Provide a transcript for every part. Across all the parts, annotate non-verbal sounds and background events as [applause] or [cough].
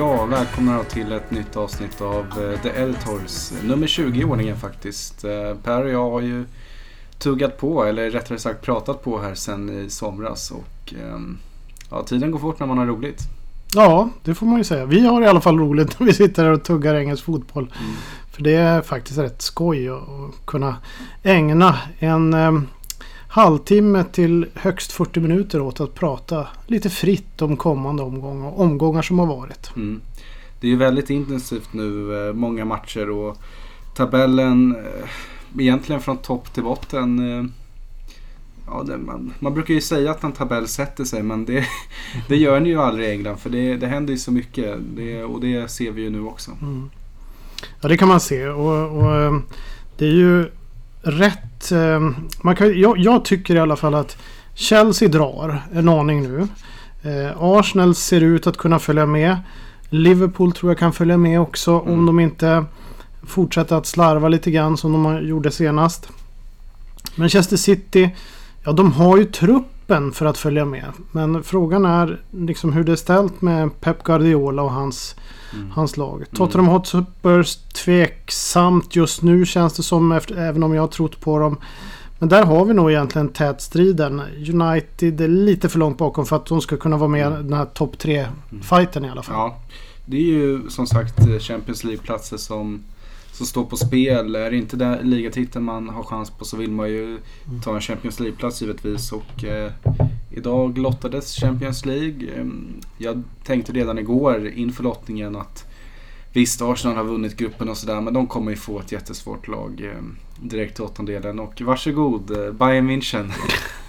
Ja, välkomna till ett nytt avsnitt av eh, The Editors. Nummer 20 i ordningen faktiskt. Eh, per och jag har ju tuggat på, eller rättare sagt pratat på här sen i somras. Och ehm, ja, tiden går fort när man har roligt. Ja, det får man ju säga. Vi har i alla fall roligt när vi sitter här och tuggar engelsk fotboll. Mm. För det är faktiskt rätt skoj att kunna ägna en eh, halvtimme till högst 40 minuter åt att prata lite fritt om kommande omgångar, omgångar som har varit. Mm. Det är ju väldigt intensivt nu, eh, många matcher och tabellen eh, egentligen från topp till botten. eh, Ja, det, man, man brukar ju säga att en tabell sätter sig men det, [laughs] det gör den ju aldrig i England för det, det händer ju så mycket det, och det ser vi ju nu också. Mm. Ja, det kan man se. Och, och det är ju rätt... eh, Man kan, jag, jag tycker i alla fall att Chelsea drar en aning nu. Eh, Arsenal ser ut att kunna följa med. Liverpool tror jag kan följa med också Mm. om de inte fortsätter att slarva lite grann som de gjorde senast. Manchester City, ja de har ju truppen för att följa med. Men frågan är liksom hur det är ställt med Pep Guardiola och hans Mm. hans lag. Tottenham Hotspurs tveksamt just nu känns det som efter, även om jag har trott på dem. Men där har vi nog egentligen tätstriden. United är lite för långt bakom för att de ska kunna vara med i den här topp 3-fighten i alla fall. Ja, det är ju som sagt Champions League-platser som, som står på spel. Är det inte där ligatiteln man har chans på så vill man ju ta en Champions League-plats givetvis. Och eh, idag lottades Champions League. Eh, jag tänkte redan igår inför lottningen att visst, Arsenal har vunnit gruppen och sådär men de kommer ju få ett jättesvårt lag eh, direkt till åttondelen. Och varsågod, eh, Bayern München. [laughs]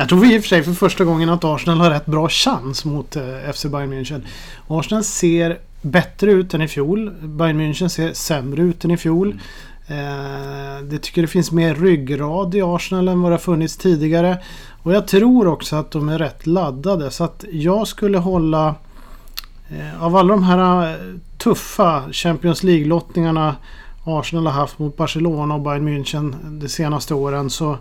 Jag tror vi i och för sig för första gången att Arsenal har rätt bra chans mot eh, FC Bayern München. Arsenal ser bättre ut än i fjol. Bayern München ser sämre ut än i fjol. Eh, det tycker det finns mer ryggrad i Arsenal än vad det har funnits tidigare. Och jag tror också att de är rätt laddade. Så att jag skulle hålla... Eh, av alla de här eh, tuffa Champions League-lottningarna Arsenal har haft mot Barcelona och Bayern München de senaste åren så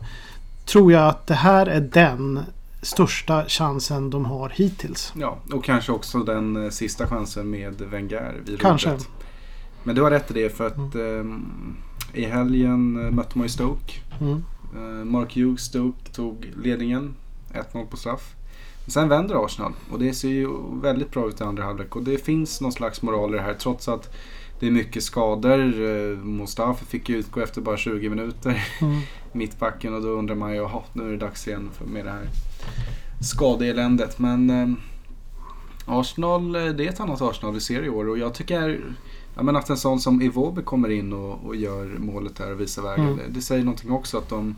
tror jag att det här är den största chansen de har hittills. Ja, och kanske också den eh, sista chansen med Wenger vid Kanske. rodret. Men du har rätt i det för att ehm, i helgen eh, mötte man ju Stoke. Mm. Eh, Mark Hughes Stoke tog ledningen. 1-0 på straff. Sen vänder Arsenal och det ser ju väldigt bra ut i andra halvlek. Och det finns någon slags moral i det här trots att det är mycket skador. Eh, Mustafa fick ju utgå efter bara 20 minuter Mm. [laughs] mittbacken och då undrar man ju, nu är det dags igen med det här skadeeländet. Men eh, Arsenal, eh, det är ett annat Arsenal vi ser i år och jag tycker ja, men att en sån som Iwobi kommer in och, och gör målet där och visar vägen. Mm. Det, det säger någonting också att de,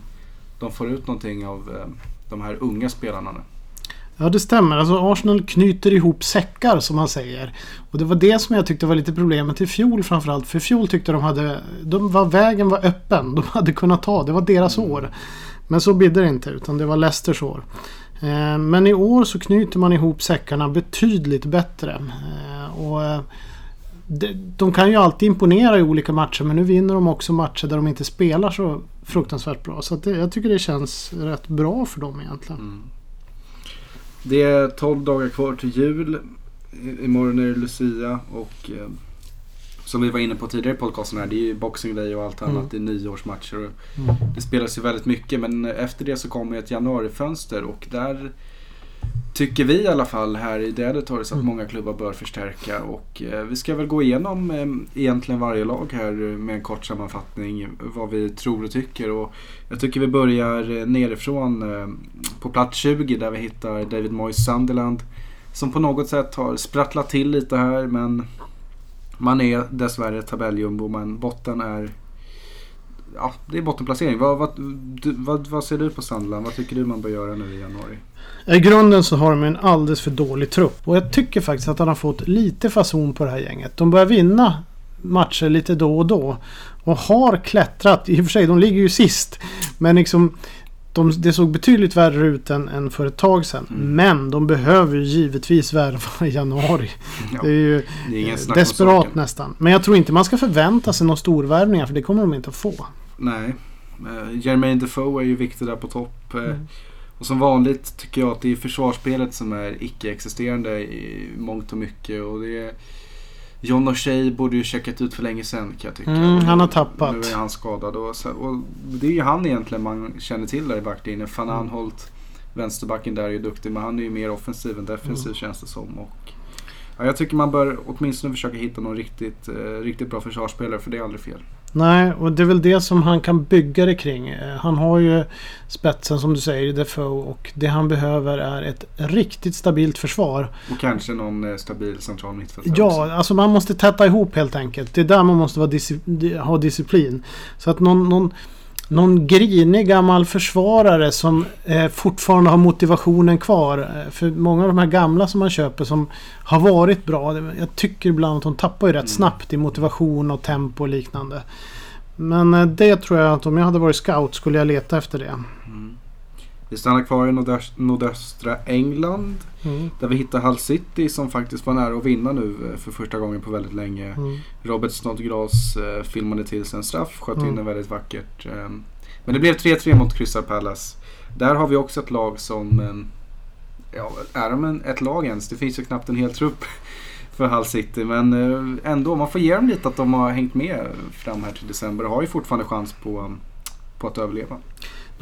de får ut någonting av eh, de här unga spelarna nu. Ja det stämmer. Alltså Arsenal knyter ihop säckar som man säger. Och det var det som jag tyckte var lite problemet i fjol framförallt. För i fjol tyckte de hade... De var, vägen var öppen. De hade kunnat ta. Det var deras år. Men så bidde det inte utan det var Leicesters år. Eh, Men i år så knyter man ihop säckarna betydligt bättre. Eh, Och eh, de, de kan ju alltid imponera i olika matcher men nu vinner de också matcher där de inte spelar så fruktansvärt bra. Så det, jag tycker det känns rätt bra för dem egentligen. Mm. Det är 12 dagar kvar till jul. Imorgon är det Lucia och eh, som vi var inne på tidigare i podcasten här, det är ju Boxing Day och allt annat. Mm. Det är nyårsmatcher Mm. det spelas ju väldigt mycket men efter det så kommer ett januarifönster och där tycker vi i alla fall här i The Editors att Mm. många klubbar bör förstärka och eh, vi ska väl gå igenom eh, egentligen varje lag här med en kort sammanfattning vad vi tror och tycker och jag tycker vi börjar eh, nerifrån eh, på plats 20 där vi hittar David Moyes Sunderland som på något sätt har sprattlat till lite här men man är dessvärre tabelljumbo men botten är Ja, det är bottenplacering. Vad, vad, du, vad, vad ser du på Sunderland? Vad tycker du man bör göra nu i januari? I grunden så har de en alldeles för dålig trupp. Och jag tycker faktiskt att han har fått lite fason på det här gänget. De börjar vinna matcher lite då och då. Och har klättrat. I och för sig, de ligger ju sist. Men liksom... De, det såg betydligt värre ut än, än för ett tag sedan. Mm. Men de behöver ju givetvis värva i januari. Ja, Det är ju det är desperat nästan. Men jag tror inte man ska förvänta sig några storvärvningar för det kommer de inte att få. Nej. Uh, Jermaine Defoe är ju viktig där på topp. Eh, Mm. Och som vanligt tycker jag att det är försvarsspelet som är icke-existerande i mångt och mycket. Och det är, John O'Shea borde ju checkat ut för länge sedan kan jag tycka. Mm, han har tappat. Nu är han skadad. Och, så, och det är ju han egentligen man känner till där i backlinjen. Van Mm. Anholt, vänsterbacken där är ju duktig men han är ju mer offensiv än defensiv Mm. känns det som. Och, ja, jag tycker man bör åtminstone försöka hitta någon riktigt, eh, riktigt bra försvarsspelare för det är aldrig fel. Nej, och det är väl det som han kan bygga det kring. Eh, Han har ju spetsen som du säger, Defoe. Och det han behöver är ett riktigt stabilt försvar. Och kanske någon eh, stabil central mittfältare också. Ja, alltså man måste täta ihop helt enkelt. Det är där man måste vara disci- di- ha disciplin. Så att någon, någon, någon grinig gammal försvarare som eh, fortfarande har motivationen kvar. Eh, för många av de här gamla som man köper som har varit bra. Jag tycker ibland att de tappar ju rätt Mm. snabbt i motivation och tempo och liknande. Men eh, det tror jag att om jag hade varit scout skulle jag leta efter det. Mm. Vi stannar kvar i nordöst, nordöstra England. Mm. Där vi hittar Hull City som faktiskt var nära att vinna nu eh, för första gången på väldigt länge. Mm. Robert Snodgrass eh, filmade till sig en straff, sköt in Mm. den väldigt vackert. Eh, men det blev 3-3 mot Crystal Palace. Där har vi också ett lag som... Eh, ja, är de en, ett lag ens? Det finns ju knappt en hel trupp [laughs] för Hull City. Men eh, ändå, man får ge dem lite att de har hängt med fram här till december och har ju fortfarande chans på, på att överleva.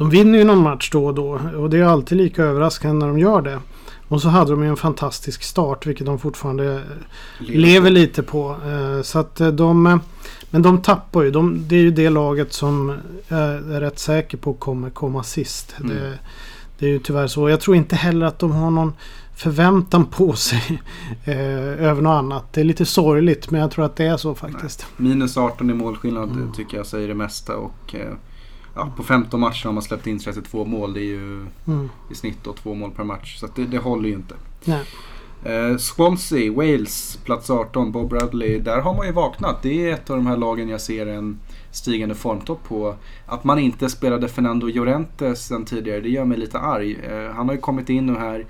De vinner ju någon match då och då och det är alltid lika överraskande när de gör det. Och så hade de ju en fantastisk start vilket de fortfarande eh, lever lite på. Eh, Så att eh, de... Men de tappar ju. De, det är ju det laget som jag är rätt säker på kommer komma sist. Mm. Det, det är ju tyvärr så. Jag tror inte heller att de har någon förväntan på sig [laughs] eh, över något annat. Det är lite sorgligt men jag tror att det är så faktiskt. Minus 18 i målskillnad Mm. tycker jag säger det mesta. Och, eh, ja, på 15 matcher har man släppt in 32 mål. Det är ju Mm. i snitt då, två mål per match. Så det, det håller ju inte. Eh, Swansea, Wales, plats 18, Bob Bradley. Där har man ju vaknat. Det är ett av de här lagen jag ser en stigande formtopp på. Att man inte spelade Fernando Llorente sen tidigare, det gör mig lite arg. Eh, han har ju kommit in nu här.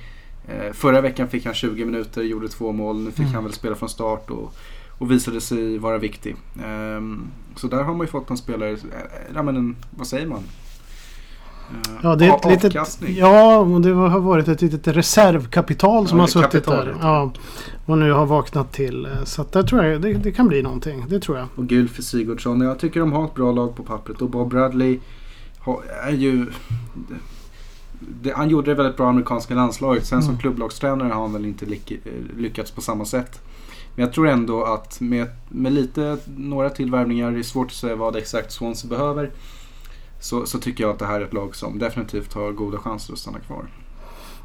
Eh, förra veckan fick han 20 minuter, gjorde två mål. Nu fick Mm. han väl spela från start och, och visade sig vara viktig. Ehm, så där har man ju fått en spelare, eh, ja men en, vad säger man? Eh, Ja, det är ett litet, avkastning. ja, och det har varit ett litet reservkapital som Ja, har suttit kapitalet. där. Ja, och nu har vaknat till. Eh, Så där tror jag det, det kan bli någonting. Det tror jag. Och gul för Sigurdsson. Jag tycker de har ett bra lag på pappret. Och Bob Bradley har, är ju... Det, han gjorde det väldigt bra i amerikanska landslaget. Sen som Mm. klubblagstränare har han väl inte lyckats på samma sätt. Men jag tror ändå att med, med lite, några tillvärvningar, det är svårt att säga vad exakt Swansea behöver. Så, så tycker jag att det här är ett lag som definitivt har goda chanser att stanna kvar.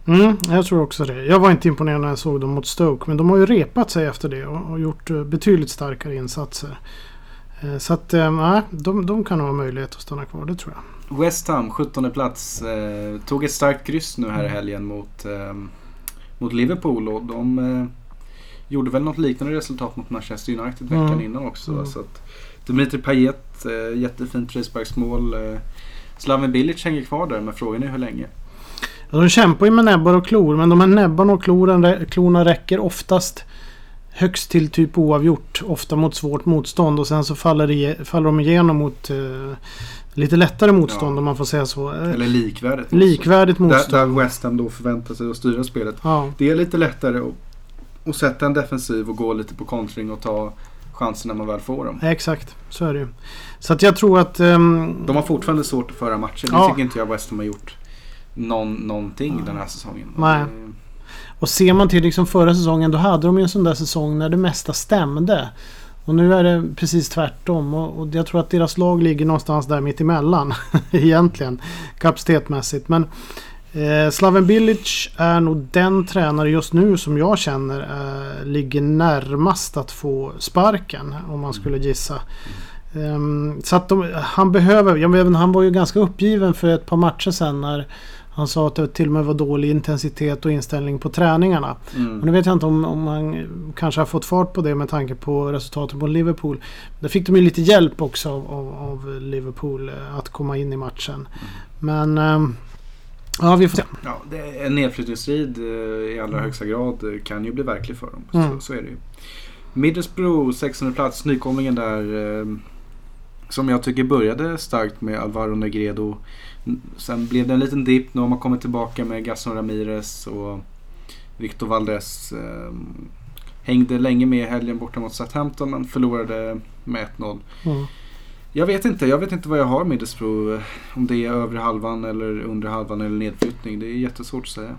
Mm, jag tror också det. Jag var inte imponerad när jag såg dem mot Stoke. Men de har ju repat sig efter det och, och gjort eh, betydligt starkare insatser. Eh, Så att eh, nej, de, de kan ha möjlighet att stanna kvar. Det tror jag. West Ham, 17 plats. Eh, tog ett starkt kryss nu här i helgen mot, eh, mot Liverpool. Och de eh, gjorde väl något liknande resultat mot Manchester United veckan Mm. innan också. Mm. Så att, Dimitri Payet, eh, jättefint frisparksmål. Eh, Slaven Bilic hänger kvar där men frågan är hur länge. Ja, de kämpar ju med näbbar och klor. Men de här näbbarna och kloren, klorna räcker oftast högst till typ oavgjort. Ofta mot svårt motstånd. Och sen så faller, det, faller de igenom mot eh, lite lättare motstånd Ja. om man får säga så. Eller likvärdigt. Likvärdigt Där, motstånd. där West Ham då förväntar sig att styra spelet. Ja. Det är lite lättare att, att sätta en defensiv och gå lite på kontring och ta chanser när man väl får dem. Exakt, så är det ju. Så att jag tror att... ehm, De har fortfarande svårt att föra matcher. Det Ja. tycker inte jag West Ham har gjort någon, någonting den här säsongen. Nej. Och ser man till liksom förra säsongen då hade de ju en sån där säsong när det mesta stämde. Och nu är det precis tvärtom. Och, och jag tror att deras lag ligger någonstans där mitt emellan [laughs] egentligen. Kapacitetmässigt. Men eh, Slaven Bilic är nog den tränare just nu som jag känner eh, ligger närmast att få sparken. Om man skulle gissa. Ehm, så att de, han behöver, jag vet, han var ju ganska uppgiven för ett par matcher sen när han sa att det till och med var dålig intensitet och inställning på träningarna. Mm. Och nu vet jag inte om, om han kanske har fått fart på det med tanke på resultatet mot Liverpool. Där fick de ju lite hjälp också av, av, av Liverpool eh, att komma in i matchen. Men ehm, ja, vi får se. Ja, en nedflyttningsstrid eh, i allra högsta grad eh, kan ju bli verklig för dem. Mm. Så, så är det ju. Middlesbrough, 600 plats, nykomlingen där. Eh, som jag tycker började starkt med Alvaro Negredo. Sen blev det en liten dipp. Nu har man kommit tillbaka med Gaston Ramirez och Victor Valdez. Eh, hängde länge med i helgen borta mot Southampton men förlorade med 1-0. Mm. Jag vet inte. Jag vet inte vad jag har Middlesbrough. Eh, om det är övre halvan eller under halvan eller nedflyttning. Det är jättesvårt att säga.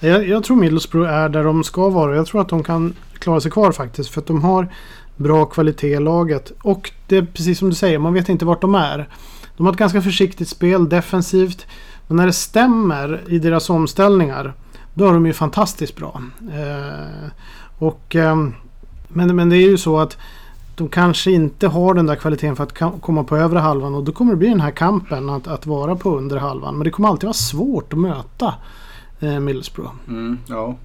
Jag, jag tror Middlesbrough är där de ska vara. Jag tror att de kan klara sig kvar faktiskt. För att de har bra kvalitet i laget. Och det är precis som du säger, man vet inte vart de är. De har ett ganska försiktigt spel defensivt. Men när det stämmer i deras omställningar, då är de ju fantastiskt bra. Eh, och, eh, men, men det är ju så att de kanske inte har den där kvaliteten för att komma på övre halvan och då kommer det bli den här kampen att, att vara på under halvan. Men det kommer alltid vara svårt att möta eh, Middlesbrough. Mm, ja.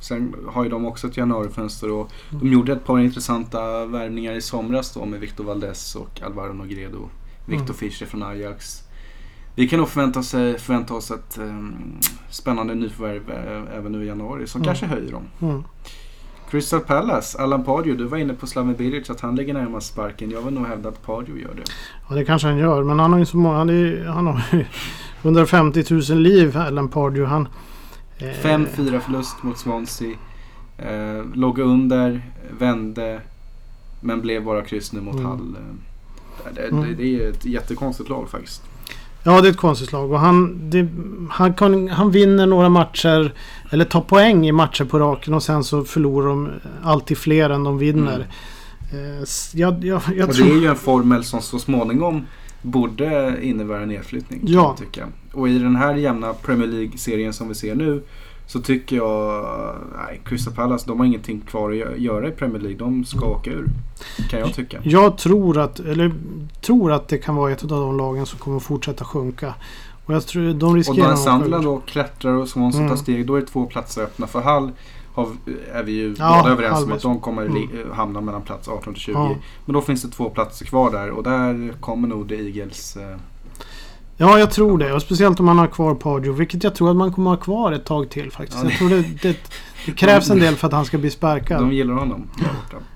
Sen har ju de också ett januarifönster och de gjorde ett par intressanta värvningar i somras då med Victor Valdez och Alvaro Nogredo. Victor mm. Fischer från Ajax. Vi kan nog förvänta oss, förvänta oss ett um, spännande nyförvärv äh, även nu i januari som mm. kanske höjer dem. Mm. Crystal Palace, Allan Pardew, du var inne på Slaven Bilic att han ligger närmast sparken. Jag vill nog hävda att Pardew gör det. Ja det kanske han gör men han har ju så många, han, är, han har ju [laughs] 150 000 liv Allan Pardew. Han, 5-4 eh, förlust mot Swansea. Eh, låg under, vände men blev bara kryss nu mot mm. Hall. Eh, det, mm. det, det, är ett jättekonstigt lag faktiskt. Ja, det är ett konstigt lag. Och han, det, han, kan, han vinner några matcher, eller tar poäng i matcher på raken och sen så förlorar de alltid fler än de vinner. Mm. Eh, jag, jag, jag och tror... det är ju en formel som så småningom borde innebära nedflyttning. Ja. tycka. Och i den här jämna Premier League-serien som vi ser nu så tycker jag, nej, Crystal Palace de har ingenting kvar att göra i Premier League. De ska mm. åka ur. Kan jag tycka. Jag tror att, eller, tror att det kan vara ett av de lagen som kommer fortsätta sjunka. Och jag tror de riskerar Och när Sunderland då klättrar och Swansea mm. tar steg, då är det två platser öppna för Hall har, är vi ju ja, båda överens om att de kommer mm. hamna mellan plats 18 till 20. Ja. Men då finns det två platser kvar där och där kommer nog The Eagles eh, Ja, jag tror det. Och speciellt om man har kvar Pardew. Vilket jag tror att man kommer ha kvar ett tag till faktiskt. Ja, jag tror det, det, det, krävs en del för att han ska bli sparkad. De gillar honom.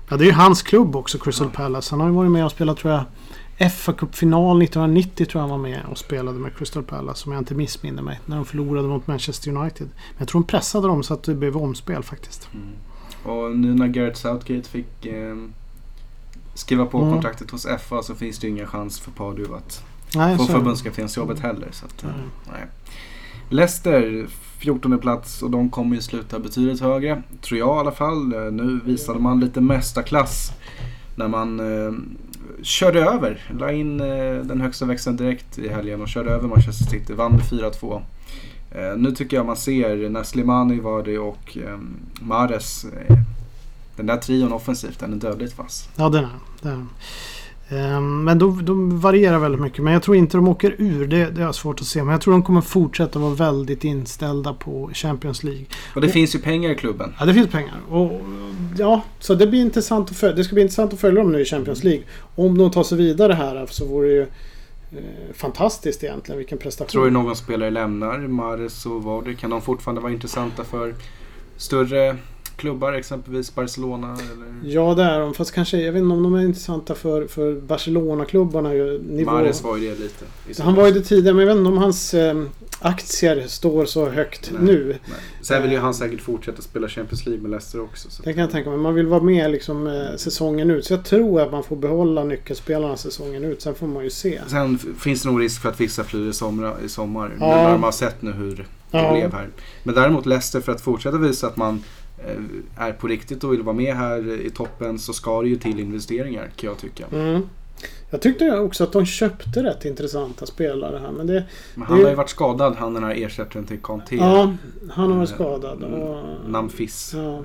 Ja, det är ju hans klubb också, Crystal ja. Palace. Han har ju varit med och spelat, tror jag, fa Cup-final 1990 tror jag han var med och spelade med Crystal Palace. Om jag inte missminner mig. När de förlorade mot Manchester United. Men jag tror de pressade dem så att det blev omspel faktiskt. Mm. Och nu när Gareth Southgate fick eh, skriva på mm. kontraktet hos FA så finns det ju ingen chans för Pardew att nej, få förbundskaptensjobbet heller. Så att, mm. nej. Leicester 14 plats och de kommer ju sluta betydligt högre. Tror jag i alla fall. Nu visade man lite mästarklass när man eh, körde över. La in eh, den högsta växeln direkt i helgen och körde över Manchester City. Vann med 4-2. Eh, nu tycker jag man ser när Slimani var det och eh, Mares. Eh, den där trion offensivt, den är dödligt vass. Ja, den är den. Ehm, men de, de varierar väldigt mycket. Men jag tror inte de åker ur. Det, det är svårt att se. Men jag tror de kommer fortsätta vara väldigt inställda på Champions League. Och det och, finns ju pengar i klubben. Ja, det finns pengar. Och, ja, så det blir intressant att följa. Det ska bli intressant att följa dem nu i Champions League. Om de tar sig vidare här så vore det ju eh, fantastiskt egentligen. Vilken prestation. Tror du någon spelare lämnar Mares och Vardy? Kan de fortfarande vara intressanta för större klubbar, exempelvis Barcelona? Eller? Ja, det är de. Fast kanske, jag vet inte om de är intressanta för, för Barcelona-klubbarna. Mares var ju det lite. Han var ju det tidigare, men jag vet inte om hans eh, aktier står så högt nej, nu. Nej. Sen vill ju han säkert fortsätta spela Champions League med Leicester också. Så. Det kan jag tänka mig. Man vill vara med liksom, eh, säsongen ut. Så jag tror att man får behålla nyckelspelarna säsongen ut. Sen får man ju se. Sen finns det nog risk för att vissa flyr i sommar. I sommar. Ja. Nu när man har sett nu hur det ja. blev här. Men däremot Leicester för att fortsätta visa att man Eh, är på riktigt och vill vara med här i toppen så ska det ju till investeringar kan jag tycka. Mm. Jag tyckte också att de köpte rätt intressanta spelare här. Men, det, men han det... har ju varit skadad han den här ersättaren till Conte. Ja, han har varit skadad. Mm, och... Namfis. Ja.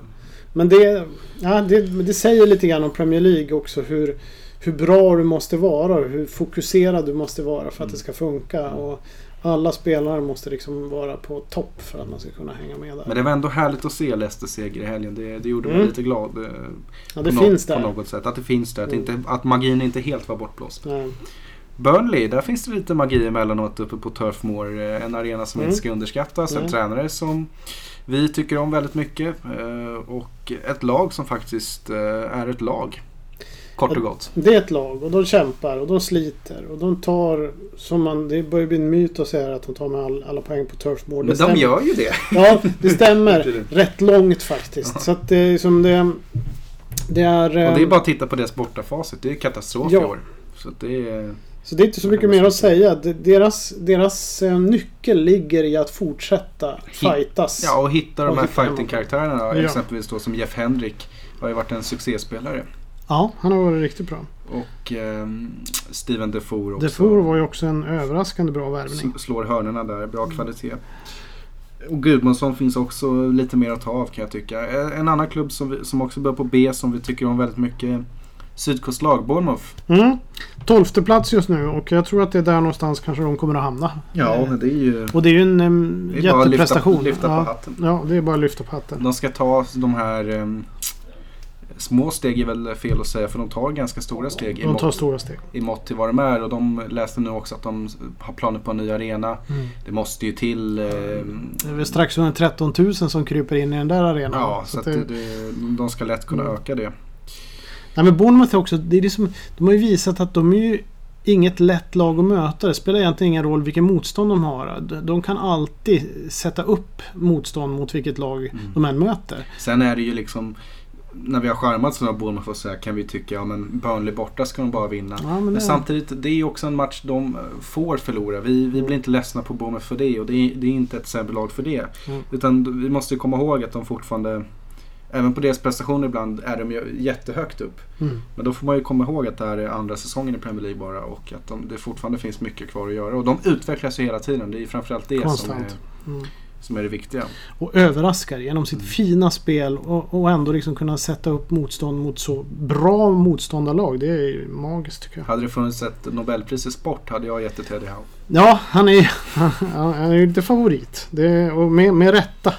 Men det, ja, det, det säger lite grann om Premier League också. Hur, hur bra du måste vara och hur fokuserad du måste vara för att mm. det ska funka. Och alla spelare måste liksom vara på topp för att man ska kunna hänga med där. Men det var ändå härligt att se Leicester seger i helgen. Det, det gjorde mm. mig lite glad. Eh, ja, det finns något, där. På något sätt. Att det finns där. Mm. Att, inte, att magin inte helt var bortblåst. Nej. Burnley, där finns det lite magi emellanåt uppe på Turf Moor. Eh, en arena som mm. inte ska underskattas. En tränare som vi tycker om väldigt mycket. Eh, och ett lag som faktiskt är ett lag. Kort och gott. Det är ett lag och de kämpar och de sliter och de tar som man... Det börjar bli en myt att säga att de tar med all, alla poäng på turfboard. Men de gör ju det. Ja, det stämmer. [laughs] Rätt långt faktiskt. Så att det är som det... Det är... Och det är eh, bara att titta på deras bortafacit. Det är katastrof Ja. i år. Så det är... Så det är inte så mycket mer att säga. De- Deras, deras eh, nyckel ligger i att fortsätta fightas. Ja, och hitta de här fighting-karaktärerna. Ja. Exempelvis då som Jeff Hendrick. Har ju varit en succéspelare. Ja, han har varit riktigt bra. Och ehm, Steven Defour också. Defour var ju också en överraskande bra värvning. S- Slår hörnorna där, bra kvalitet. Och Gudmundsson finns också lite mer att ta av kan jag tycka. Eh, En annan klubb som, vi, som också börjar på B som vi tycker om väldigt mycket. Sydkustlag, Bournemouth. Mm. Tolfte plats just nu och jag tror att det är där någonstans kanske de kommer att hamna. Eh, men det är ju... Och det är ju en um, är bara lyfta, jätteprestation. lyfta på ja. hatten. ja, det är bara att lyfta på hatten. De ska ta de här ehm, små steg är väl fel att säga för de tar ganska stora steg i, De tar mått, stora steg. i mått till vad de är. Och de läste nu också att de har planer på en ny arena. Mm. Det måste ju till... ehm, Det är väl strax under 13 000 som kryper in i den där arenan. Ja, så att det, det, de ska lätt kunna Mm. öka det. nej, men Bournemouth är också, det är liksom, de har ju visat att de är ju inget lätt lag att möta. Det spelar egentligen ingen roll vilken motstånd de har. De- De kan alltid sätta upp motstånd mot vilket lag Mm. de än möter. Sen är det ju liksom när vi har charmats av Bournemouth och så här, kan vi tycka ja men Burnley borta ska de bara vinna. Ja, men Men det, samtidigt, det är också en match de eh, får förlora. Vi, vi blir inte ledsna på Bournemouth för det och det är, det är inte ett sämre lag för det. Mm. Utan vi måste ju komma ihåg att de fortfarande, även på deras prestationer ibland, är de ju jättehögt upp. mm. Men då får man ju komma ihåg att det här är andra säsongen i Premier League bara och att de, det fortfarande finns mycket kvar att göra. Och de utvecklas ju hela tiden. Det är ju framförallt det som är, Konstant. Mm. Som är det viktiga. Och överraskar genom sitt Mm. fina spel och, och ändå liksom kunna sätta upp motstånd mot så bra motståndarlag. Det är ju magiskt tycker jag. Hade det funnits ett Nobelpris i sport hade jag gett det till Eddie Howe. Ja, han är, [laughs] han är lite favorit. Det, och med, med rätta.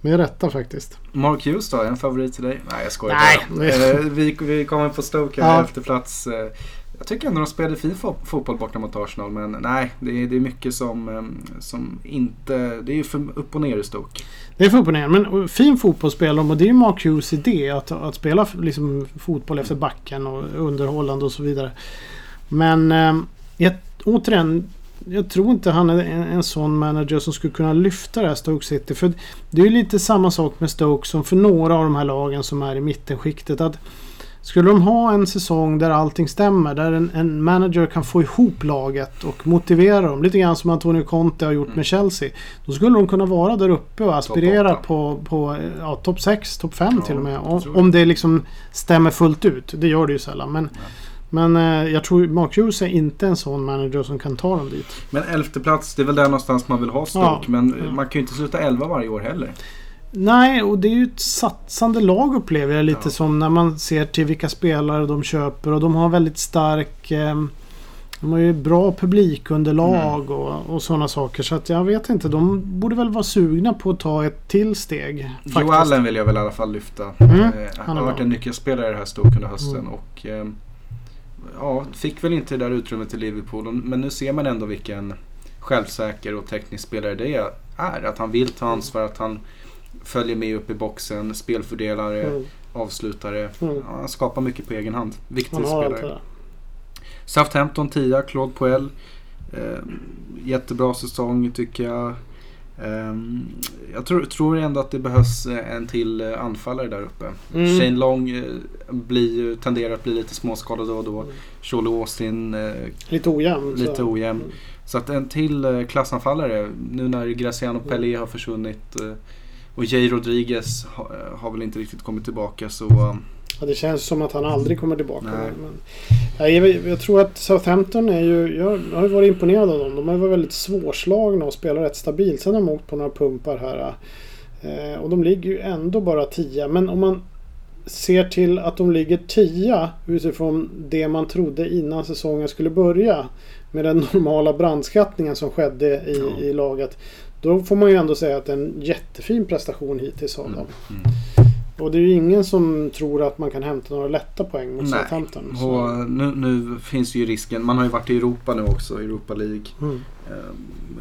Med rätta faktiskt. Mark Hughes då, en favorit till dig? Nej jag skojar Nej, bara. Eh, vi, vi kommer på Stoke Ja. här, elfte plats. Jag tycker ändå de spelade fin fotboll borta mot Arsenal men nej, det är, det är mycket som, ehm, som inte... Det är ju för upp och ner i Stoke. Det är för upp och ner. Men fin fotboll spelar de och det är ju Mark Hughes idé att, att spela liksom, fotboll efter backen och underhållande och så vidare. Men eh, jag, återigen, jag tror inte han är en, en sån manager som skulle kunna lyfta det här Stoke City. För det är ju lite samma sak med Stoke som för några av de här lagen som är i mittenskiktet. Att skulle de ha en säsong där allting stämmer, där en, en manager kan få ihop laget och motivera dem, lite grann som Antonio Conte har gjort Mm. med Chelsea. Då skulle de kunna vara där uppe och aspirera på, på ja, topp 6, topp 5 Ja, till och med. Om, om det liksom stämmer fullt ut. Det gör det ju sällan. Men, men eh, jag tror Mark Hughes är inte en sån manager som kan ta dem dit. Men elfte plats, det är väl där någonstans man vill ha Stoke. Ja. Men Ja. man kan ju inte sluta elva varje år heller. Nej, och det är ju ett satsande lag upplever jag lite Ja. som när man ser till vilka spelare de köper. Och de har väldigt stark... Eh, de har ju bra publikunderlag Mm. och, och sådana saker. Så att jag vet inte. De borde väl vara sugna på att ta ett till steg. Joe faktiskt. Allen vill jag väl i alla fall lyfta. Mm, Eh, han har varit en nyckelspelare i det här Stoke under hösten. Mm. Och, eh, ja, fick väl inte det där utrymmet i Liverpool. Men nu ser man ändå vilken självsäker och teknisk spelare det är. Att han vill ta ansvar, att han följer med upp i boxen, spelfördelare, Mm, avslutare. mm. Ja, skapar mycket på egen hand. Viktig spelare. Southampton 10, Claude Puel. Eh, jättebra säsong tycker jag. Eh, jag tror, tror ändå att det behövs eh, en till eh, anfallare där uppe. Mm. Shane Long eh, blir, tenderar att bli lite småskadad då och då. Mm. Charlie Austin Lite ojämn. lite så. ojämn. Mm. Så att en till klassanfallare nu när Graciano Pelé har försvunnit och Jay Rodriguez ha, eh, har väl inte riktigt kommit tillbaka så Ja, det känns som att han aldrig kommer tillbaka. Nej. Men, Nej, jag, jag tror att Southampton är ju... Jag har ju varit imponerad av dem. De har ju varit väldigt svårslagna och spelar rätt stabilt. Sen har de åkt på några pumpar här. Eh, och de ligger ju ändå bara 10. Men om man ser till att de ligger 10 utifrån det man trodde innan säsongen skulle börja. Med den normala brandskattningen som skedde i, Ja. i laget. Då får man ju ändå säga att det är en jättefin prestation hittills av mm, dem. mm. Och det är ju ingen som tror att man kan hämta några lätta poäng mot. Southampton. Och nu, nu finns ju risken. Man har ju varit i Europa nu också, Europa League. Mm. Eh,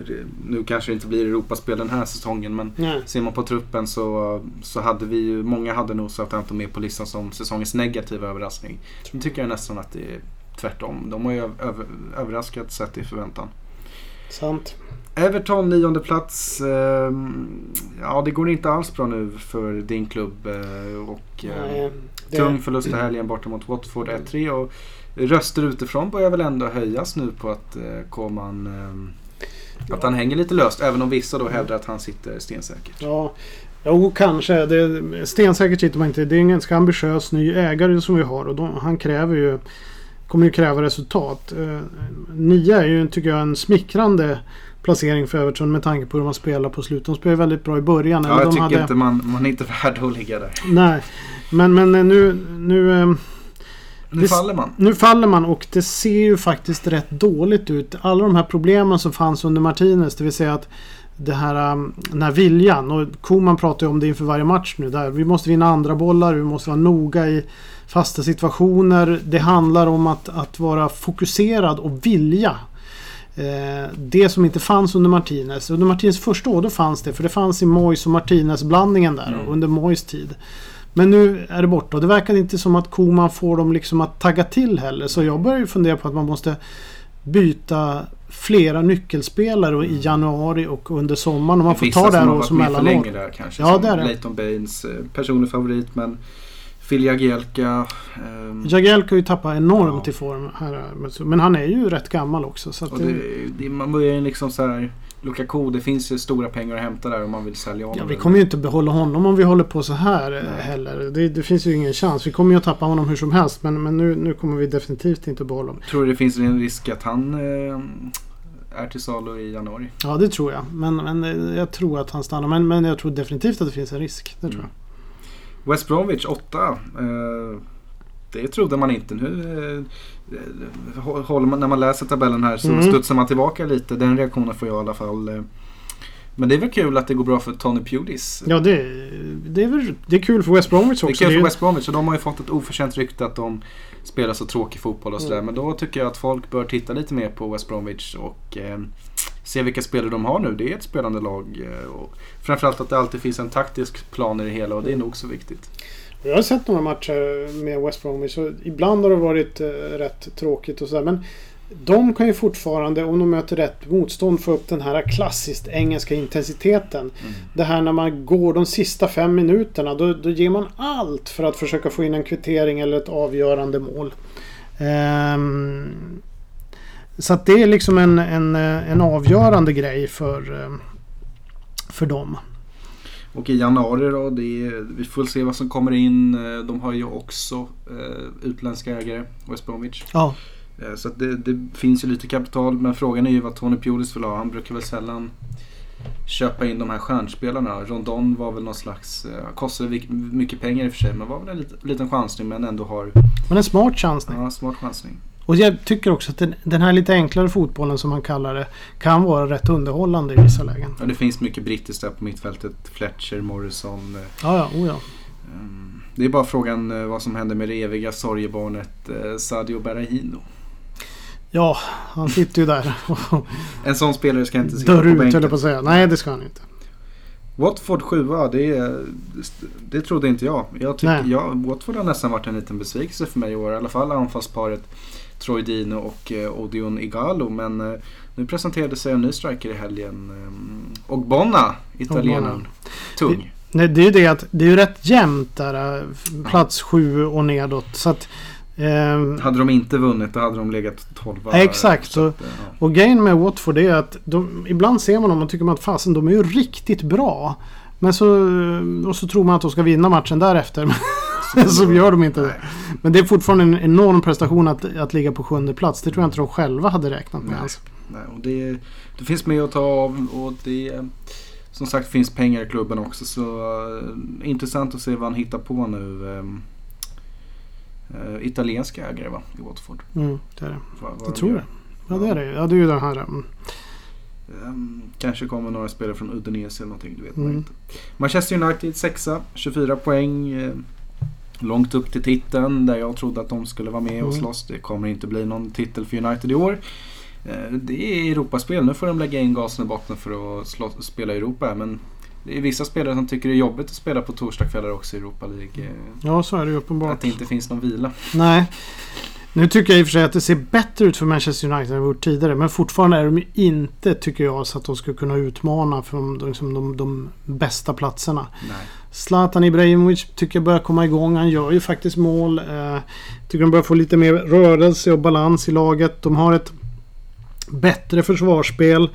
det- Nu kanske det inte blir Europaspel den här säsongen men Nej. ser man på truppen så, så hade vi ju, många hade nog Southampton med på listan som säsongens negativa överraskning. Nu tycker jag nästan att det är tvärtom. De har ju över, överraskat sett i förväntan. Sant. Everton nionde plats. ehm, ja, det går inte alls bra nu för din klubb. eh, och, eh, Nej, det- Tung förlust i helgen borta mot Watford 1-3. Och röster utifrån börjar väl ändå höjas nu på att eh, Koman eh, att han hänger lite löst. Även om vissa då hävdar att han sitter stensäkert. Ja, jo kanske. Det, stensäkert sitter man inte. Det är en ganska ambitiös ny ägare som vi har och de, han kräver ju kommer ju kräva resultat. Eh, nia är ju, tycker jag, en smickrande placering för Everton med tanke på hur man spelar på slutet. De spelar väldigt bra i början. Ja, jag tycker hade- inte man, man är inte värd att ligga där. Nej, men, men eh, nu, nu, eh, Nu Det- faller man. nu faller man och det ser ju faktiskt rätt dåligt ut. Alla de här problemen som fanns under Martinez, det vill säga att det här, um, den här viljan och Koman pratar ju om det inför varje match nu. Där vi måste vinna andra bollar, vi måste vara noga i fasta situationer. Det handlar om att, att vara fokuserad och vilja. Eh, det som inte fanns under Martinez. Under Martinez första år då fanns det, för det fanns i Moyes och Martinez blandningen där Mm. under Moyes tid. Men nu är det borta och det verkar inte som att Koman får dem liksom att tagga till heller. Så jag börjar ju fundera på att man måste byta flera nyckelspelare i januari och under sommaren. Och man får Vissa ta det som här har år varit som med för mellanår. länge där kanske. Ja, som det är det. Leighton Baines, eh, personlig favorit men Phil Jagielka. ehm, Jagielka har ju tappat enormt Ja. i form här. men han är ju rätt gammal också. Så det, det, det, man börjar ju liksom så här... Lukaku, det finns ju stora pengar att hämta där om man vill sälja honom. ja, vi kommer ju inte behålla honom om vi håller på så här eh, Nej. heller. Det, det finns ju ingen chans. Vi kommer ju att tappa honom hur som helst. Men, men nu, nu kommer vi definitivt inte behålla honom. Tror du det finns en risk att han eh, är till salu i januari? Ja, det tror jag. Men, men eh, jag tror att han stannar. Men, men jag tror definitivt att det finns en risk. Det tror Mm. jag. West Bromwich 8. Eh, det trodde man inte. Nu eh, man, när man läser tabellen här så Mm. studsar man tillbaka lite. Den reaktionen får jag i alla fall. eh. Men det är väl kul att det går bra för Tony Pulis. Ja, det, det, är väl, det är kul för West Bromwich Det är också. kul Det är för ju- West Bromwich och de har ju fått ett oförtjänt rykte att de spelar så tråkig fotboll och sådär. Mm. Men då tycker jag att folk bör titta lite mer på West Bromwich och eh, se vilka spelare de har nu. Det är ett spelande lag. Eh, och framförallt att det alltid finns en taktisk plan i det hela och det är nog så viktigt. Jag har sett några matcher med West Bromwich och ibland har det varit eh, rätt tråkigt och sådär. Men de kan ju fortfarande, om de möter rätt motstånd, få upp den här klassiskt engelska intensiteten. Mm. Det här när man går de sista fem minuterna, då, då ger man allt för att försöka få in en kvittering eller ett avgörande mål. Ehm, så att det är liksom en, en, eh, en avgörande grej för, eh, för dem. Och i januari då, är, vi får se vad som kommer in. Eh, De har ju också eh, utländska ägare, West Bromwich. Ja, så det, det finns ju lite kapital men frågan är ju vad Tony Pulis vill ha. Han brukar väl sällan köpa in de här stjärnspelarna. Rondon var väl någon slags, kostade mycket pengar i och för sig men var väl en lit, liten chansning men ändå har men en smart chansning. ja, smart chansning. Och jag tycker också att den, den här lite enklare fotbollen som man kallar det kan vara rätt underhållande i vissa lägen. Ja, det finns mycket brittiskt där på mittfältet. Fletcher, Morrison. eh, Ja, ja, oh ja. ehm, det är bara frågan eh, vad som händer med det eviga sorgebarnet eh, Sadio Berahino. Ja, han sitter ju där En sån spelare ska inte sitta dör på ut bänken. jag på att säga. Nej, det ska han inte. Watford 7 det, det trodde inte jag. jag, tycker, jag Watford har nästan varit en liten besvikelse för mig i år. I alla fall anfallsparet Troy Dino och eh, Odion Igalo. Men eh, nu presenterade sig en ny striker i helgen. Eh, och Bonna, italienaren. Ogbonna. Tung. Nej, det är ju det att det är rätt jämnt där. eh, Plats sju och nedåt. Så att... ehm, Hade de inte vunnit då hade de legat 12 Ja, exakt. Så eh, ja. och grejen med Watford är att de, ibland ser man dem och tycker man att fasen de är ju riktigt bra. Men så, och så tror man att de ska vinna matchen därefter. [laughs] Men så gör de inte det. Men det är fortfarande en enorm prestation att, att ligga på sjunde plats. Det tror jag inte de själva hade räknat med Nej. ens. Nej, och det, det finns mer att ta av och det som sagt finns pengar i klubben också så eh, intressant att se vad han hittar på nu. Eh, italienska ägare va, i Watford. Mm, det är det. Vad Jag tror det. Ja, det är det. Ja, det är ju den här... Um, kanske kommer några spelare från Udinese eller någonting, du vet man Mm. inte. Manchester United sexa, 24 poäng. Eh, långt upp till titeln där jag trodde att de skulle vara med och Mm. slåss. Det kommer inte bli någon titel för United i år. Eh, det är Europaspel, nu får de lägga in gasen i botten för att slå, spela i Europa. Men det är vissa spelare som tycker det är jobbigt att spela på torsdagskvällar också i Europa League. Ja, så är det ju Att uppenbart. det inte finns någon vila. Nej. Nu tycker jag i och för sig att det ser bättre ut för Manchester United än det gjort tidigare. Men fortfarande är de inte, tycker jag, så att de ska kunna utmana för de, liksom de, de bästa platserna. Nej. Zlatan Ibrahimovic tycker jag börjar komma igång. Han gör ju faktiskt mål. Eh, tycker de börjar få lite mer rörelse och balans i laget. De har ett bättre försvarsspel.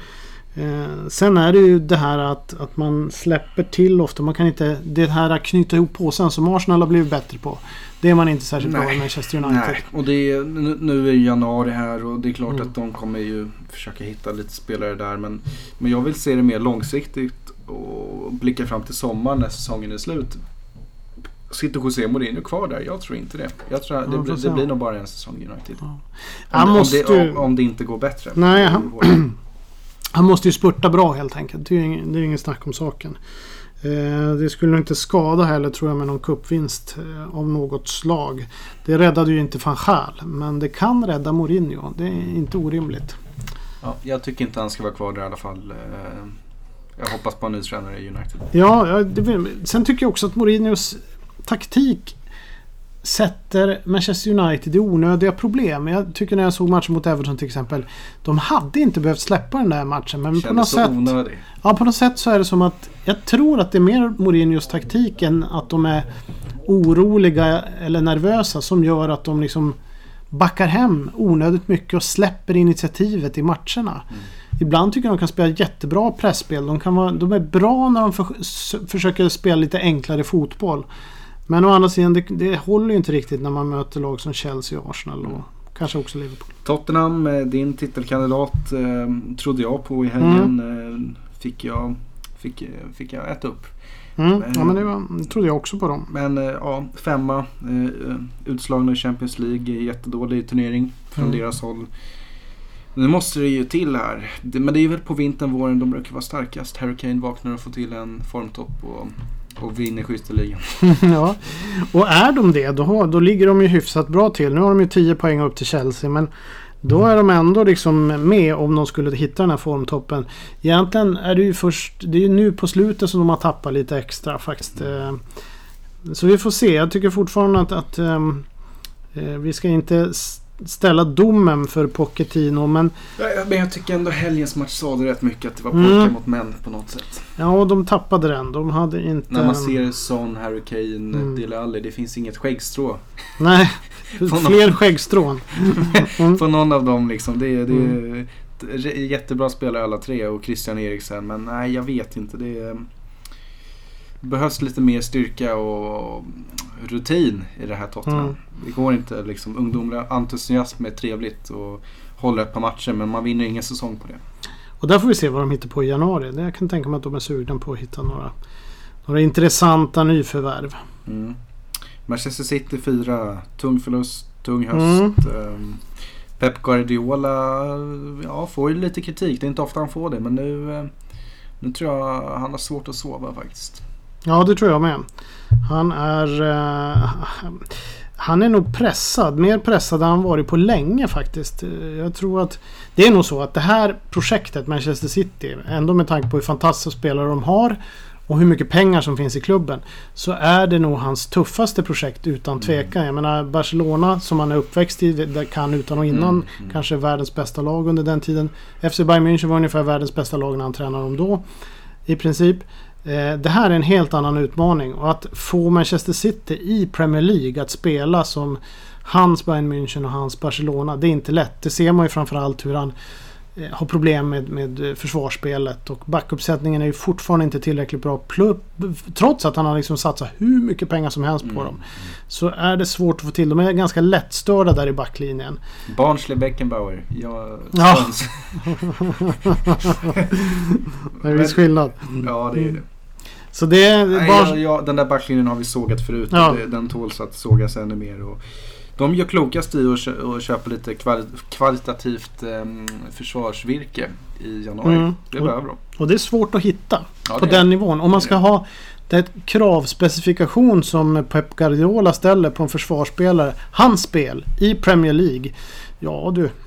Eh, sen är det ju det här att, att man släpper till ofta. Man kan inte... Det här att knyta ihop påsen som Arsenal har blivit bättre på. Det är man inte särskilt bra Nej. i Manchester United. Nej, och det är, nu, är januari här och det är klart Mm. att de kommer ju försöka hitta lite spelare där. Men, men jag vill se det mer långsiktigt och blicka fram till sommaren när säsongen är slut. Sitter José Mourinho kvar där? Jag tror inte det. Jag tror Ja, det, får blir- det blir nog bara en säsong United. Ja. Om, det- måste om, det, om, det inte går bättre. Nej, han- Han måste ju spurta bra helt enkelt. Det är ju ingen, det är ingen snack om saken. Eh, det skulle nog inte skada heller tror jag med någon cupvinst eh, av något slag. Det räddade ju inte van Gaal, men det kan rädda Mourinho. Det är inte orimligt. Ja, jag tycker inte han ska vara kvar där i alla fall. Eh, Jag hoppas på en ny tränare i United. Ja, ja, det, sen tycker jag också att Mourinhos taktik sätter Manchester United i onödiga problem. Jag tycker när jag såg matchen mot Everton till exempel. De hade inte behövt släppa den där matchen. Men på något så sätt... onödig. Ja, på något sätt så är det som att jag tror att det är mer Mourinhos taktik än att de är oroliga eller nervösa som gör att de liksom backar hem onödigt mycket och släpper initiativet i matcherna. Mm. Ibland tycker jag de kan spela jättebra pressspel. De, kan vara, de är bra när de för, försöker spela lite enklare fotboll. Men å andra sidan, det, det håller ju inte riktigt när man möter lag som Chelsea och Arsenal och Mm. kanske också Liverpool. Tottenham, din titelkandidat, eh, trodde jag på i helgen. Eh, fick, jag, fick, fick jag äta upp. Mm. Ja, men det, var, det trodde jag också på dem. Men eh, ja, femma. Utslagna i Champions League. Jättedålig turnering från Mm. deras håll. Nu måste det ju till här. Men det är väl på vintern, våren de brukar vara starkast. Harry Kane vaknar och får till en formtopp och, och vinner skytteligan. [laughs] ja. Och är de det, då, då ligger de ju hyfsat bra till. Nu har de ju 10 poäng upp till Chelsea. Men då är de ändå liksom med om de skulle hitta den här formtoppen. Egentligen är det ju först, det är ju nu på slutet som de har tappat lite extra faktiskt. Eh, så vi får se. Jag tycker fortfarande att, att ehm, eh, vi ska inte ställa domen för Pochettino. Men men jag tycker ändå helgens match sa det rätt mycket att det var Mm. pojkar mot män på något sätt. ja, de tappade den. De hade inte... När man ser Son, Harry Kane, Mm. Dele Alli, det finns inget skäggstrå. Nej, [laughs] någon- fler skäggstrån. Mm. [laughs] På någon av dem liksom. Det är, det Mm. är jättebra spelare alla tre och Christian Eriksen. Men nej, jag vet inte. Det är, behövs lite mer styrka och rutin i det här Tottenham. Mm. Det går inte liksom. Ungdomlig entusiasm är trevligt och håller ett par matcher men man vinner ingen säsong på det. Och där får vi se vad de hittar på i januari. Jag kan tänka mig att de är sugna på att hitta några, några intressanta nyförvärv. Mm. Manchester City 4, tung förlust, tung höst. Mm. Ehm, Pep Guardiola ja, får ju lite kritik. Det är inte ofta han får det men nu, eh, nu tror jag han har svårt att sova faktiskt. Ja, det tror jag med. Han är... eh, han är nog pressad. Mer pressad än han varit på länge faktiskt. Jag tror att det är nog så att det här projektet Manchester City, ändå med tanke på hur fantastiska spelare de har och hur mycket pengar som finns i klubben, så är det nog hans tuffaste projekt utan Mm. tvekan. Jag menar Barcelona som han är uppväxt i, där kan utan och innan Mm, mm. kanske världens bästa lag under den tiden. FC Bayern München var ungefär världens bästa lag när han tränade dem då. I princip. Eh, Det här är en helt annan utmaning och att få Manchester City i Premier League att spela som hans Bayern München och hans Barcelona. Det är inte lätt. Det ser man ju framförallt hur han eh, har problem med, med eh, försvarsspelet och backuppsättningen är ju fortfarande inte tillräckligt bra. Trots att han har liksom satsat hur mycket pengar som helst på Mm. dem. Så är det svårt att få till. De är ganska lättstörda där i backlinjen. Barnsley Beckenbauer. Jag, Ja. [laughs] Det är viss skillnad. ja, det är det. Så det är Nej, bara... ja, ja, den där backlinjen har vi sågat förut. Ja. Det- Den tåls att sågas ännu mer. Och De gör klokast i att kö- köpa lite kvali- kvalitativt um, försvarsvirke i januari. Mm. Det behöver de. Och det är svårt att hitta Ja, på det den nivån. Om man ska ha den kravspecifikation som Pep Guardiola ställer på en försvarsspelare. Hans spel i Premier League. Ja du. [laughs]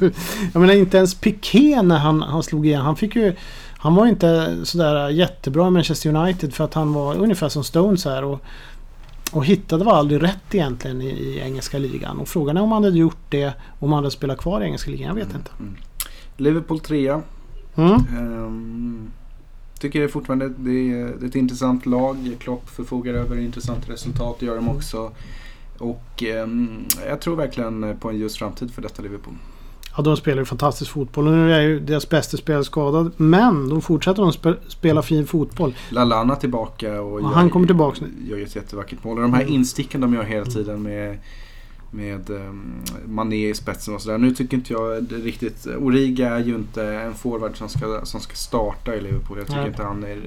Du, Jag menar inte ens Piqué när han, han slog igen. Han fick ju... Han var inte sådär jättebra i Manchester United för att han var ungefär som Stones här. Och, och hittade var aldrig rätt egentligen i, i engelska ligan. Och frågan är om han hade gjort det om han hade spelat kvar i engelska ligan. Jag vet inte. Mm. Liverpool 3. Mm. Um, tycker jag fortfarande det är, det är ett intressant lag. Klopp förfogar över intressanta resultat. Gör de också. Och ehm, jag tror verkligen på en ljus framtid för detta Liverpool. Ja, de spelar ju fantastisk fotboll. Och nu är ju deras bästa spelare skadad. Men de fortsätter spe, spela fin fotboll. Lallana tillbaka och Ja, han kommer tillbaks nu. gör ett jättevackert mål. Och de här Mm. insticken de gör hela tiden med, med um, Mané i spetsen och sådär. Nu tycker inte jag riktigt... Origa är ju inte en forward som ska, som ska starta i Liverpool. Jag tycker Nej. inte han är...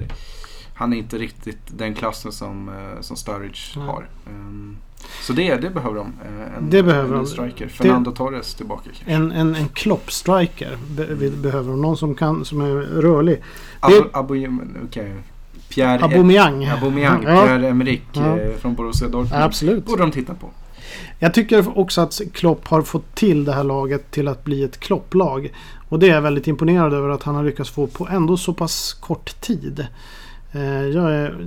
Han är inte riktigt den klassen som, eh, som Sturridge Nej. har. Ehm, så det, det behöver de. eh, En, Det behöver en de. striker. Fernando Torres tillbaka kanske. En, en, en Klopp-striker be, vi behöver de. Någon som, kan, som är rörlig. Abu, Abu, okay. Pierre Aubameyang. Aubameyang, Ja, Pierre-Emerick Ja. eh, från Borussia Dortmund. absolut. borde de titta på. Jag tycker också att Klopp har fått till det här laget till att bli ett Klopp-lag. Och det är jag väldigt imponerad över att han har lyckats få på ändå så pass kort tid. Eh, Jag är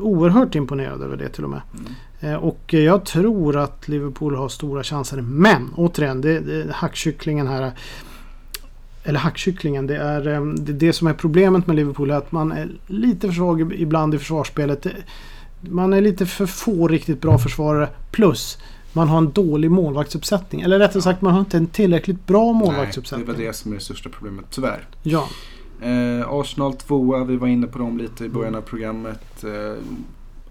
oerhört imponerad över det till och med. Mm. Eh, Och jag tror att Liverpool har stora chanser. Men återigen, det, det, hackkycklingen här. Eller hackkycklingen, det är eh, det, det som är problemet med Liverpool är att man är lite för svag ibland i försvarsspelet. Man är lite för få riktigt bra försvarare. Plus man har en dålig målvaktsuppsättning. Eller rättare sagt, man har inte en tillräckligt bra Nej, det målvaktsuppsättning. var det som är det största problemet, tyvärr. Ja, Eh, Arsenal tvåa, vi var inne på dem lite i början av programmet. Eh,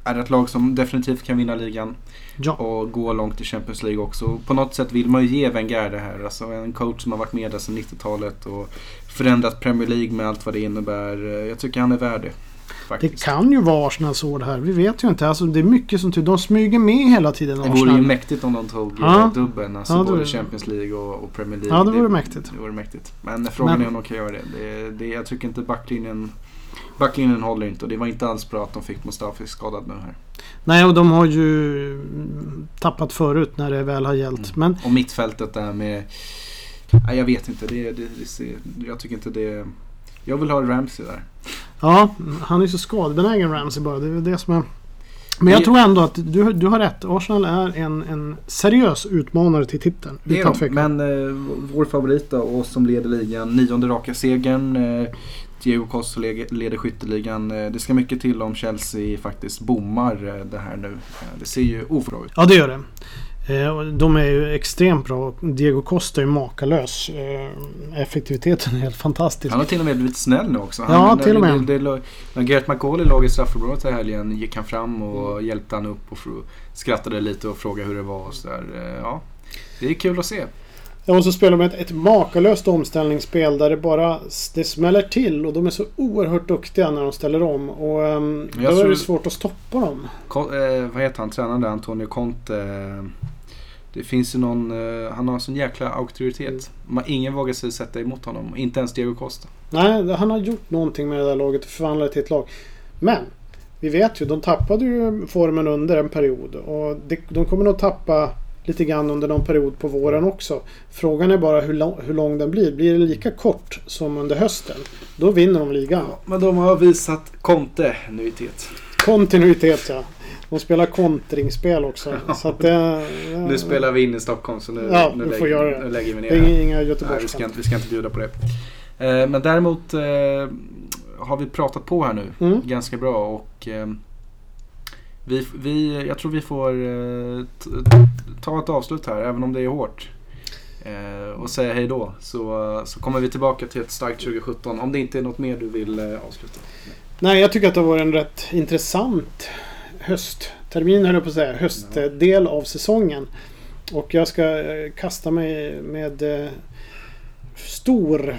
är ett lag som definitivt kan vinna ligan ja. och gå långt i Champions League också. På något sätt vill man ju ge Wenger det här. Alltså en coach som har varit med där sedan 90-talet och förändrat Premier League med allt vad det innebär. Eh, Jag tycker han är värd det. Det Faktiskt. kan ju vara Arsenals år det här. Vi vet ju inte. Alltså, det är mycket som tyder. De smyger med hela tiden Det vore ju Arsenal. mäktigt om de tog Ja. ja. dubben. Alltså Ja, det både vore- Champions League och, och Premier League. Ja, det vore mäktigt. Det vore mäktigt. Men frågan Men- är om de kan göra det. det, det jag tycker inte backlinjen, backlinjen håller inte. Och det var inte alls bra att de fick Mustafi skadad nu här. Nej, och de har ju tappat förut när det väl har gällt. Mm. Men Och mittfältet där med... Nej, jag vet inte. Det, det, det, jag tycker inte det... Jag vill ha Ramsey där. ja, han är så skadebenägen Ramsey bara. Det är det som är... Men jag tror ändå att du, du har rätt. Arsenal är en, en seriös utmanare till titeln. Det är de. Men eh, vår favorit då, och som leder ligan, nionde raka segern. Eh, Diego Costa le- leder skytteligan. Eh, det ska mycket till om Chelsea faktiskt bommar eh, det här nu. Eh, det ser ju oförbra ut. Ja, det gör det. De är ju extremt bra. Diego Costa är ju makalös. Effektiviteten är helt fantastisk. Han har till och med blivit snäll nu också. Han, Ja, till och med. Det, det, när Gareth McCauley låg i straffområdet i helgen gick han fram och hjälpte han upp och skrattade lite och frågade hur det var och sådär. Ja, det är kul att se. Ja, och så spelar de ett, ett makalöst omställningsspel där det bara det smäller till och de är så oerhört duktiga när de ställer om. Och um, då är det svårt att stoppa dem. Eh, vad heter han, tränaren där, Antonio Conte. Eh, det finns ju någon, eh, han har en sån jäkla auktoritet. Man, ingen vågar sig sätta emot honom. Inte ens Diego Costa. Nej, han har gjort någonting med det där laget och förvandlat det till ett lag. Men vi vet ju, de tappade ju formen under en period. Och de kommer nog tappa lite grann under någon period på våren också. Frågan är bara hur, lång, hur lång den blir. Blir det lika kort som under hösten? Då vinner de ligan. men de har visat kontinuitet. Kontinuitet ja. De spelar kontringsspel också. [laughs] Så att det, Nu spelar vi in i Stockholm så nu, Ja, nu, lägger, får göra det. nu lägger vi ner inga, inga Nej, vi ska, inte, vi ska inte bjuda på det. Eh, men däremot eh, har vi pratat på här nu Mm. ganska bra och eh, vi, vi, jag tror vi får eh, ta ett avslut här även om det är hårt. Eh, och säga hej då. Så, så kommer vi tillbaka till ett starkt 2017 om det inte är något mer du vill eh, avsluta. Nej, jag tycker att det har varit en rätt intressant hösttermin, höll jag på att säga. Höstdel av säsongen. Och jag ska kasta mig med stor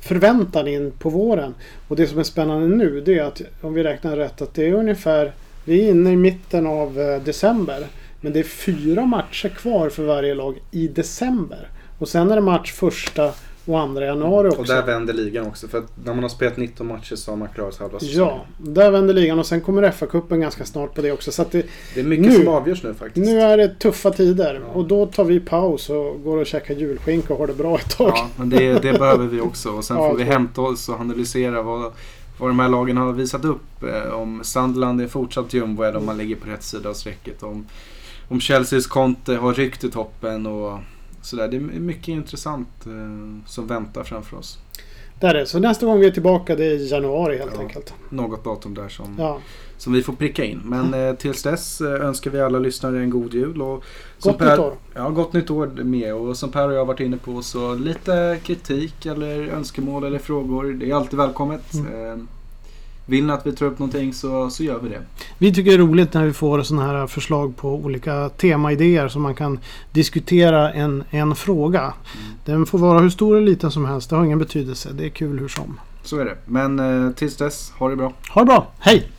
förväntan in på våren. Och det som är spännande nu det är att om vi räknar rätt att det är ungefär vi är inne i mitten av eh, december. Men det är fyra matcher kvar för varje lag i december. Och sen är det match första och andra januari också. Och där vänder ligan också. För att när man har spelat 19 matcher så har man klarat halva säsongen. Ja, där vänder ligan och sen kommer FA-cupen ganska snart på det också. Så att det, Det är mycket Nu- som avgörs nu faktiskt. nu är det tuffa tider Ja. och då tar vi paus och går och käkar julskinka och har det bra ett tag. Ja, men det, det behöver vi också. Och sen [laughs] Ja, får vi hämta oss och analysera vad, vad de här lagen har visat upp. Eh, om Sunderland är fortsatt jumbo eller om man ligger på rätt sida av strecket. Om, om Chelseas Conte har ryckt i toppen och sådär. Det är mycket intressant eh, som väntar framför oss. Där är det. Så nästa gång vi är tillbaka det är i januari helt Ja. enkelt. Något datum där som, Ja. som vi får pricka in. Men eh, tills dess eh, önskar vi alla lyssnare en god jul. Och Gott nytt år. Ja, gott nytt år med. Och som Per och jag har varit inne på så lite kritik eller önskemål eller frågor. Det är alltid välkommet. Mm. Eh, Vill ni att vi tar upp någonting så, så gör vi det. Vi tycker det är roligt när vi får sådana här förslag på olika temaidéer som man kan diskutera en, en fråga. Mm. Den får vara hur stor eller liten som helst. Det har ingen betydelse. Det är kul hur som. Så är det. Men eh, tills dess, ha det bra. Ha det bra. Hej!